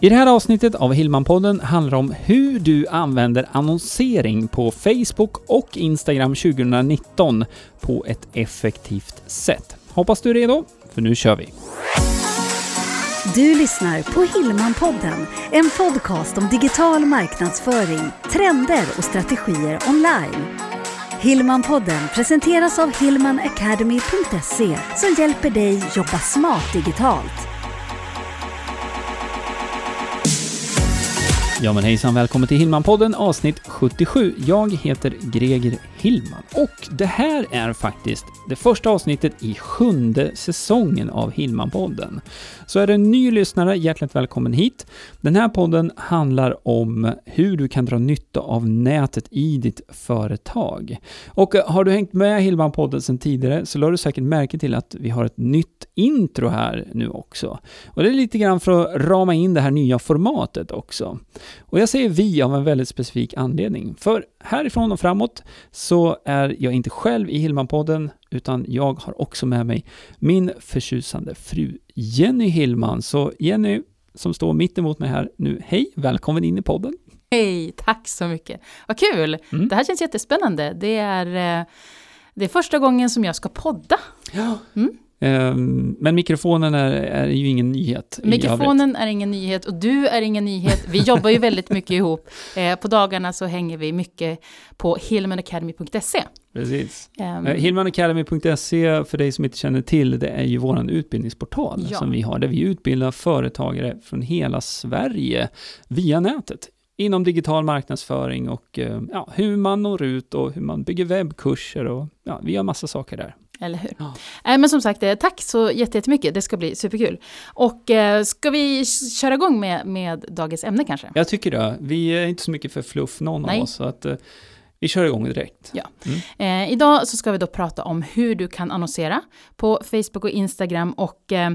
I det här avsnittet av Hillmanpodden handlar det om hur du använder annonsering på Facebook och Instagram 2019 på ett effektivt sätt. Hoppas du är redo, för nu kör vi! Du lyssnar på Hillmanpodden, en podcast om digital marknadsföring, trender och strategier online. Hillmanpodden presenteras av hillmanacademy.se som hjälper dig jobba smart digitalt. Ja men hejsan, välkommen till Hillman-podden avsnitt 77. Jag heter Greger Hillman och det här är faktiskt det första avsnittet i sjunde säsongen av Hillman-podden. Så är du en ny lyssnare, hjärtligt välkommen hit. Den här podden handlar om hur du kan dra nytta av nätet i ditt företag. Och eh, har du hängt med Hillman-podden sedan tidigare så lade du säkert märke till att vi har ett nytt intro här nu också. Och det är lite grann för att rama in det här nya formatet också. Och jag säger vi av en väldigt specifik anledning. För härifrån och framåt så är jag inte själv i Hillman-podden, utan jag har också med mig min förtjusande fru Jenny Hillman. Så Jenny, som står mitt emot mig här nu, hej, välkommen in i podden. Hej, tack så mycket. Vad kul! Mm. Det här känns jättespännande. Det är, eh, det är första gången som jag ska podda. Ja. Mm. Ehm, men mikrofonen är, är ju ingen nyhet. Mikrofonen är ingen nyhet och du är ingen nyhet. Vi jobbar ju väldigt mycket ihop. Eh, på dagarna så hänger vi mycket på hillmanacademy.se. Precis. Um, Hillmanacademy.se, för dig som inte känner till, det är ju vår utbildningsportal ja. som vi har, där vi utbildar företagare från hela Sverige via nätet inom digital marknadsföring och eh, ja, hur man når ut och hur man bygger webbkurser och ja, vi gör massa saker där. Eller hur? Ja. Äh, men som sagt, eh, tack så jättemycket. Det ska bli superkul. Och eh, ska vi köra igång med, med dagens ämne kanske? Jag tycker det. Vi är inte så mycket för fluff någon Nej. av oss. Så att, eh, vi kör igång direkt. Ja. Mm. Eh, idag så ska vi då prata om hur du kan annonsera på Facebook och Instagram och eh,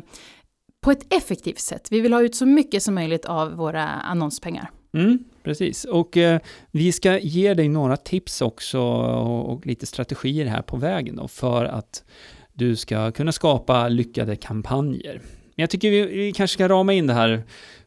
på ett effektivt sätt. Vi vill ha ut så mycket som möjligt av våra annonspengar. Mm, precis, och eh, vi ska ge dig några tips också och, och lite strategier här på vägen då, för att du ska kunna skapa lyckade kampanjer. Men jag tycker vi, vi kanske ska rama in det här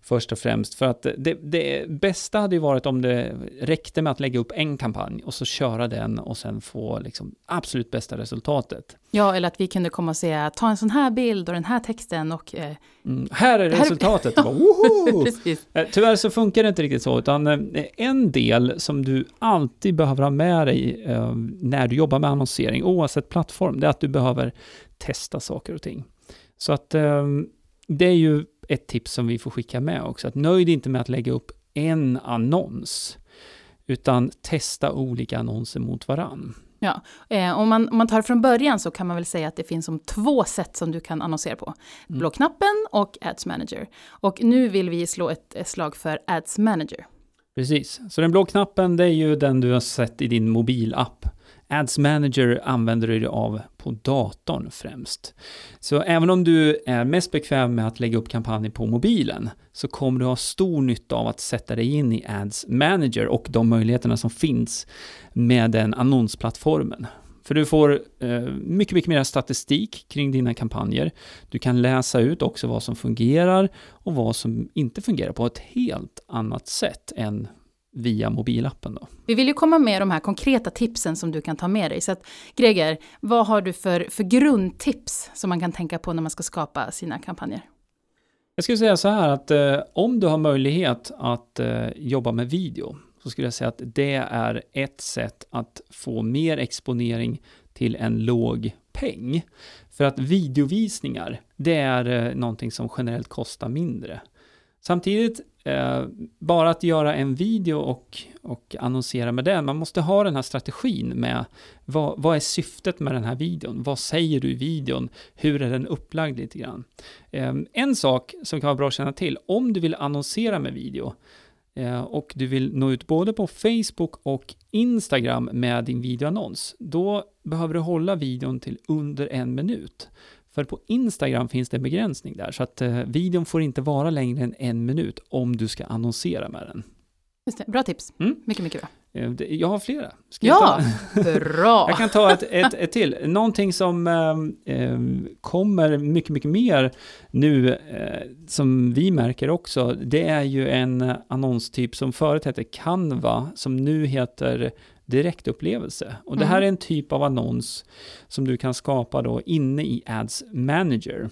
först och främst. För att det, det, bästa hade ju varit om det räckte med att lägga upp en kampanj och så köra den och sen få liksom absolut bästa resultatet. Ja, eller att vi kunde komma och säga, ta en sån här bild och den här texten och... Eh, mm, här är resultatet! Bara, eh, Tyvärr så funkar det inte riktigt så, utan eh, en del som du alltid behöver ha med dig eh, när du jobbar med annonsering, oavsett plattform, det är att du behöver testa saker och ting. Så att eh, det är ju ett tips som vi får skicka med också, att nöjd inte med att lägga upp en annons, utan testa olika annonser mot varann. Ja, eh, om, man, om man tar från början så kan man väl säga att det finns som två sätt som du kan annonsera på. Mm. Blå knappen och Ads Manager. Och nu vill vi slå ett slag för Ads Manager. Precis, så den blå knappen det är ju den du har sett i din mobilapp. Ads Manager använder du dig av på datorn främst. Så även om du är mest bekväm med att lägga upp kampanjer på mobilen så kommer du ha stor nytta av att sätta dig in i Ads Manager och de möjligheterna som finns med den annonsplattformen. För du får eh, mycket, mycket mer statistik kring dina kampanjer. Du kan läsa ut också vad som fungerar och vad som inte fungerar på ett helt annat sätt än via mobilappen. Då. Vi vill ju komma med de här konkreta tipsen som du kan ta med dig. Så att, Greger, vad har du för, för grundtips som man kan tänka på när man ska skapa sina kampanjer? Jag skulle säga så här att eh, om du har möjlighet att eh, jobba med video så skulle jag säga att det är ett sätt att få mer exponering till en låg peng. För att videovisningar, det är eh, någonting som generellt kostar mindre. Samtidigt Eh, bara att göra en video och, och annonsera med den, man måste ha den här strategin med vad, vad är syftet med den här videon? Vad säger du i videon? Hur är den upplagd lite grann? Eh, en sak som kan vara bra att känna till, om du vill annonsera med video, eh, och du vill nå ut både på Facebook och Instagram med din videoannons, då behöver du hålla videon till under en minut. För på Instagram finns det en begränsning där, så att eh, videon får inte vara längre än en minut om du ska annonsera med den. Just det, bra tips. Mm. Mycket, mycket bra. Eh, Jag har flera. Ska Ja, jag, bra! jag kan ta ett, ett, ett till. Någonting som eh, kommer mycket, mycket mer nu, eh, som vi märker också, det är ju en annonstyp som förut hette Canva, som nu heter direktupplevelse. Och det här Mm. är en typ av annons som du kan skapa då inne i Ads Manager.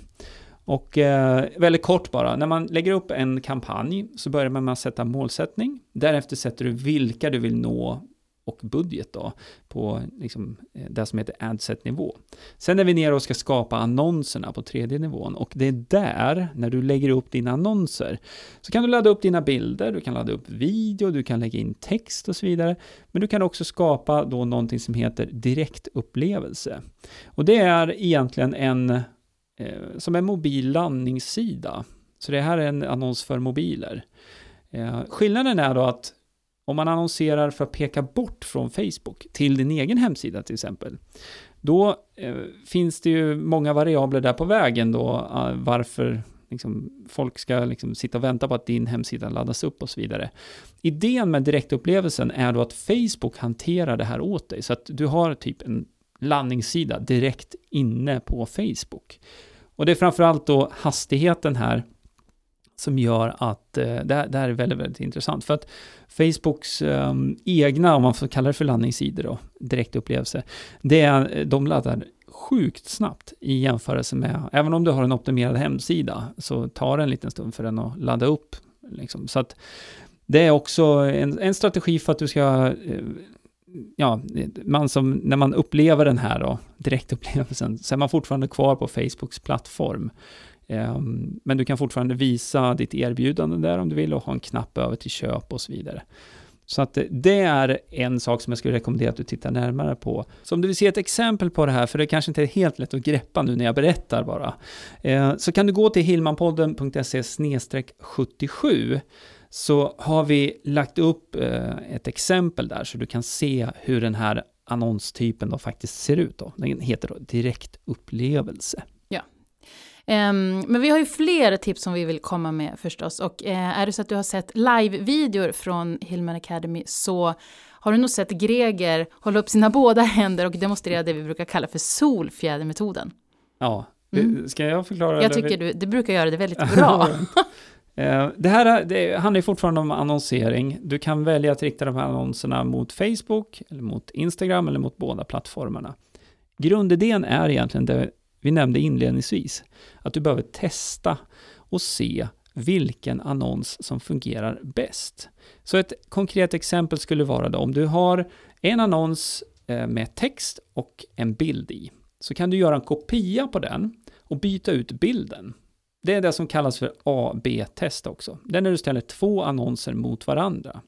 Och eh, väldigt kort bara, när man lägger upp en kampanj så börjar man med att sätta målsättning. Därefter sätter du vilka du vill nå och budget då på liksom, eh, det som heter adset-nivå. Sen är vi nere och ska skapa annonserna på tredje nivån och det är där, när du lägger upp dina annonser, så kan du ladda upp dina bilder, du kan ladda upp video, du kan lägga in text och så vidare. Men du kan också skapa då någonting som heter direktupplevelse. Och det är egentligen en, eh, som en mobil landningssida. Så det här är en annons för mobiler. Eh, skillnaden är då att om man annonserar för att peka bort från Facebook till din egen hemsida till exempel, då eh, finns det ju många variabler där på vägen då, eh, varför liksom, folk ska liksom, sitta och vänta på att din hemsida laddas upp och så vidare. Idén med direktupplevelsen är då att Facebook hanterar det här åt dig, så att du har typ en landningssida direkt inne på Facebook. Och det är framförallt då hastigheten här som gör att eh, det, här, det här är väldigt, väldigt intressant. För att Facebooks eh, egna, om man får kalla det för landningssidor då, direktupplevelse, det är, eh, de laddar sjukt snabbt i jämförelse med, även om du har en optimerad hemsida, så tar det en liten stund för den att ladda upp. Liksom. Så att det är också en, en strategi för att du ska eh, ja, man som, när man upplever den här då, direktupplevelsen, så är man fortfarande kvar på Facebooks plattform. Ehm, men du kan fortfarande visa ditt erbjudande där om du vill och ha en knapp över till köp och så vidare. Så att eh, det är en sak som jag skulle rekommendera att du tittar närmare på. Så om du vill se ett exempel på det här, för det kanske inte är helt lätt att greppa nu när jag berättar bara, eh, så kan du gå till hillmanpodden.se 77 så har vi lagt upp eh, ett exempel där så du kan se hur den här annonstypen då faktiskt ser ut. Då. Den heter då direktupplevelse. Um, men vi har ju fler tips som vi vill komma med förstås. Och uh, är det så att du har sett live-videor från Hillman Academy så har du nog sett Greger hålla upp sina båda händer och demonstrera det vi brukar kalla för solfjädermetoden. Ja, Mm. ska jag förklara? Jag tycker du, du brukar göra det väldigt bra. Eh, Det här är- det handlar fortfarande om annonsering. Du kan välja att rikta de här annonserna mot Facebook, eller mot Instagram eller mot båda plattformarna. Grundidén är egentligen det vi nämnde inledningsvis, att du behöver testa och se vilken annons som fungerar bäst. Så ett konkret exempel skulle vara då om du har en annons eh, med text och en bild i, så kan du göra en kopia på den och byta ut bilden. Det är det som kallas för AB-test också. Det är när du ställer två annonser mot varandra.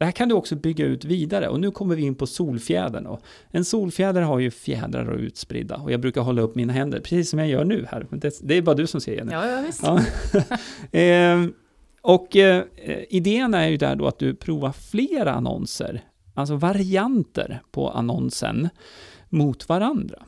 Det här kan du också bygga ut vidare och nu kommer vi in på solfjädern. Då. En solfjäder har ju fjädrar och utspridda och jag brukar hålla upp mina händer precis som jag gör nu här. Det, det är bara du som ser Jenny. ja, ja, visst. Ja. Ehm, och eh, idén är ju där då att du provar flera annonser, alltså varianter på annonsen mot varandra.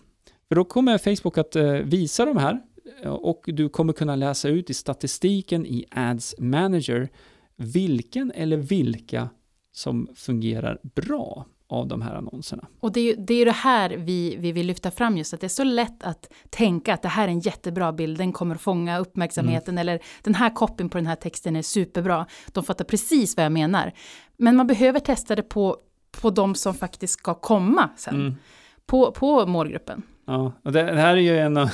För då kommer Facebook att eh, visa de här eh, och du kommer kunna läsa ut i statistiken i Ads Manager vilken eller vilka som fungerar bra av de här annonserna. Och det är ju det, är det här vi, vi vill lyfta fram just, att det är så lätt att tänka att det här är en jättebra bild, den kommer fånga uppmärksamheten, eller den här copyn på den här texten är superbra. De fattar precis vad jag menar. Men man behöver testa det på, på de som faktiskt ska komma sen, Mm. på, på målgruppen. Ja, och det, det här är ju en av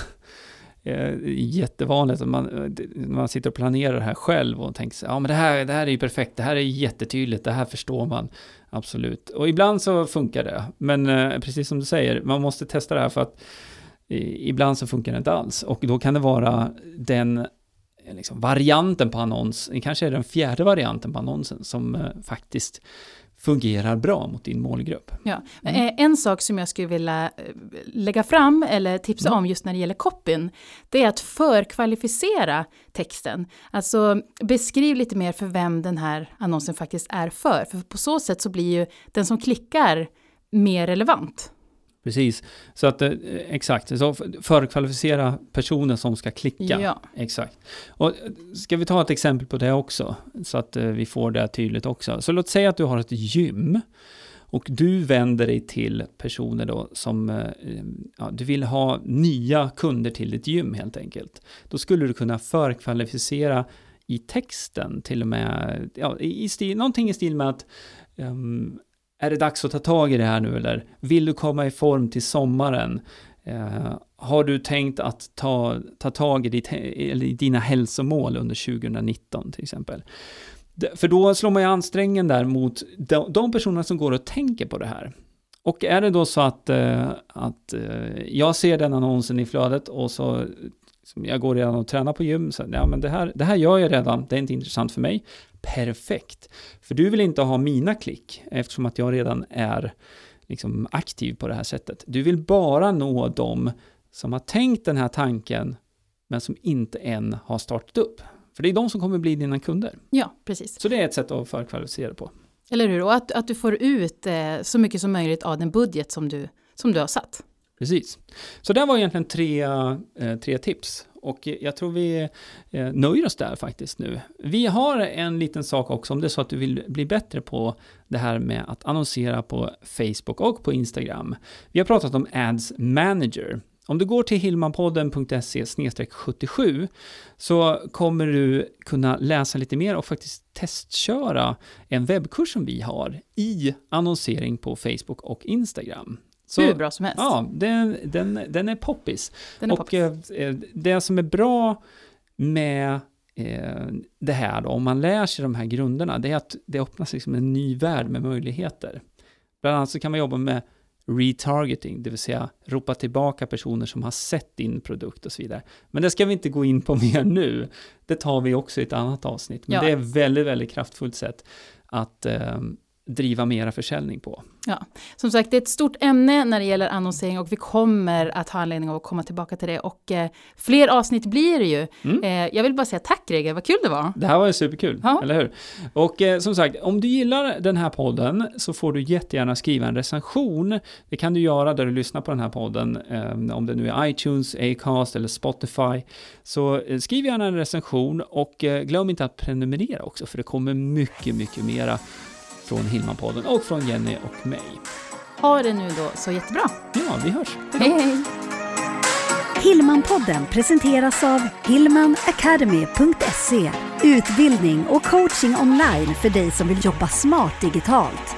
eh, jättevanligt att man, eh, man sitter och planerar det här själv och tänker sig, ja men det här, det här är ju perfekt, det här är jättetydligt, det här förstår man absolut. Och ibland så funkar det, men eh, precis som du säger, man måste testa det här för att eh, ibland så funkar det inte alls. Och då kan det vara den liksom, varianten på annons, kanske är den fjärde varianten på annonsen som eh, faktiskt fungerar bra mot din målgrupp. Ja. Mm. Eh, En sak som jag skulle vilja eh, lägga fram eller tipsa Mm. om just när det gäller copyn, det är att förkvalificera texten. Alltså beskriv lite mer för vem den här annonsen faktiskt är för. För på så sätt så blir ju den som klickar mer relevant. Precis, så att eh, exakt, så förkvalificera personer som ska klicka. Ja. Exakt. Och eh, ska vi ta ett exempel på det också, så att eh, vi får det tydligt också. Så låt säga att du har ett gym och du vänder dig till personer då som, ja, du vill ha nya kunder till ditt gym helt enkelt. Då skulle du kunna förkvalificera i texten till och med, ja, i stil, någonting i stil med att ehm, är det dags att ta tag i det här nu eller vill du komma i form till sommaren? Eh, har du tänkt att ta, ta tag i, ditt, i dina hälsomål under 2019 till exempel? För då slår man ju ansträngen där mot de, de personerna som går och tänker på det här. Och är det då så att, eh, att eh, jag ser den annonsen i flödet och så som jag går redan och tränar på gym, så ja men det här, det här gör jag redan, det är inte intressant för mig. Perfekt. För du vill inte ha mina klick eftersom att jag redan är liksom aktiv på det här sättet. Du vill bara nå dem som har tänkt den här tanken men som inte än har startat upp. För det är de som kommer bli dina kunder. ja, precis. Så det är ett sätt att förkvalificera på. Eller hur? Och att, att du får ut eh, så mycket som möjligt av den budget som du, som du har satt. Precis. Så det var egentligen tre, eh, tre tips. Och jag tror vi eh, nöjer oss där faktiskt nu. Vi har en liten sak också om det är så att du vill bli bättre på det här med att annonsera på Facebook och på Instagram. Vi har pratat om Ads Manager. Om du går till hilmanpodden.se 77 så kommer du kunna läsa lite mer och faktiskt testköra en webbkurs som vi har i annonsering på Facebook och Instagram. Så, Hur bra som helst. Ja, den, den, den är poppis. Den är och poppis. eh, det som är bra med eh, det här då, om man lär sig de här grunderna, det är att det öppnas liksom en ny värld med möjligheter. Bland annat så kan man jobba med retargeting, det vill säga ropa tillbaka personer som har sett din produkt och så vidare. Men det ska vi inte gå in på mer nu. Det tar vi också i ett annat avsnitt. Men Ja. det är väldigt, väldigt kraftfullt sätt att eh, driva mera försäljning på. Ja, som sagt, det är ett stort ämne när det gäller annonsering och vi kommer att ha anledning att komma tillbaka till det. Och eh, fler avsnitt blir det ju. Mm. Eh, jag vill bara säga tack Greger, vad kul det var. Det här var ju superkul, Ja. eller hur? Och eh, som sagt, om du gillar den här podden så får du jättegärna skriva en recension. Det kan du göra där du lyssnar på den här podden, eh, om det nu är iTunes, Acast eller Spotify. Så eh, skriv gärna en recension och eh, glöm inte att prenumerera också, för det kommer mycket, mycket mera från Hillman-podden och från Jenny och mig. Ha det nu då så jättebra. Ja, vi hörs. Hej hej! Hillmanpodden presenteras av hillmanacademy.se Utbildning och coaching online för dig som vill jobba smart digitalt.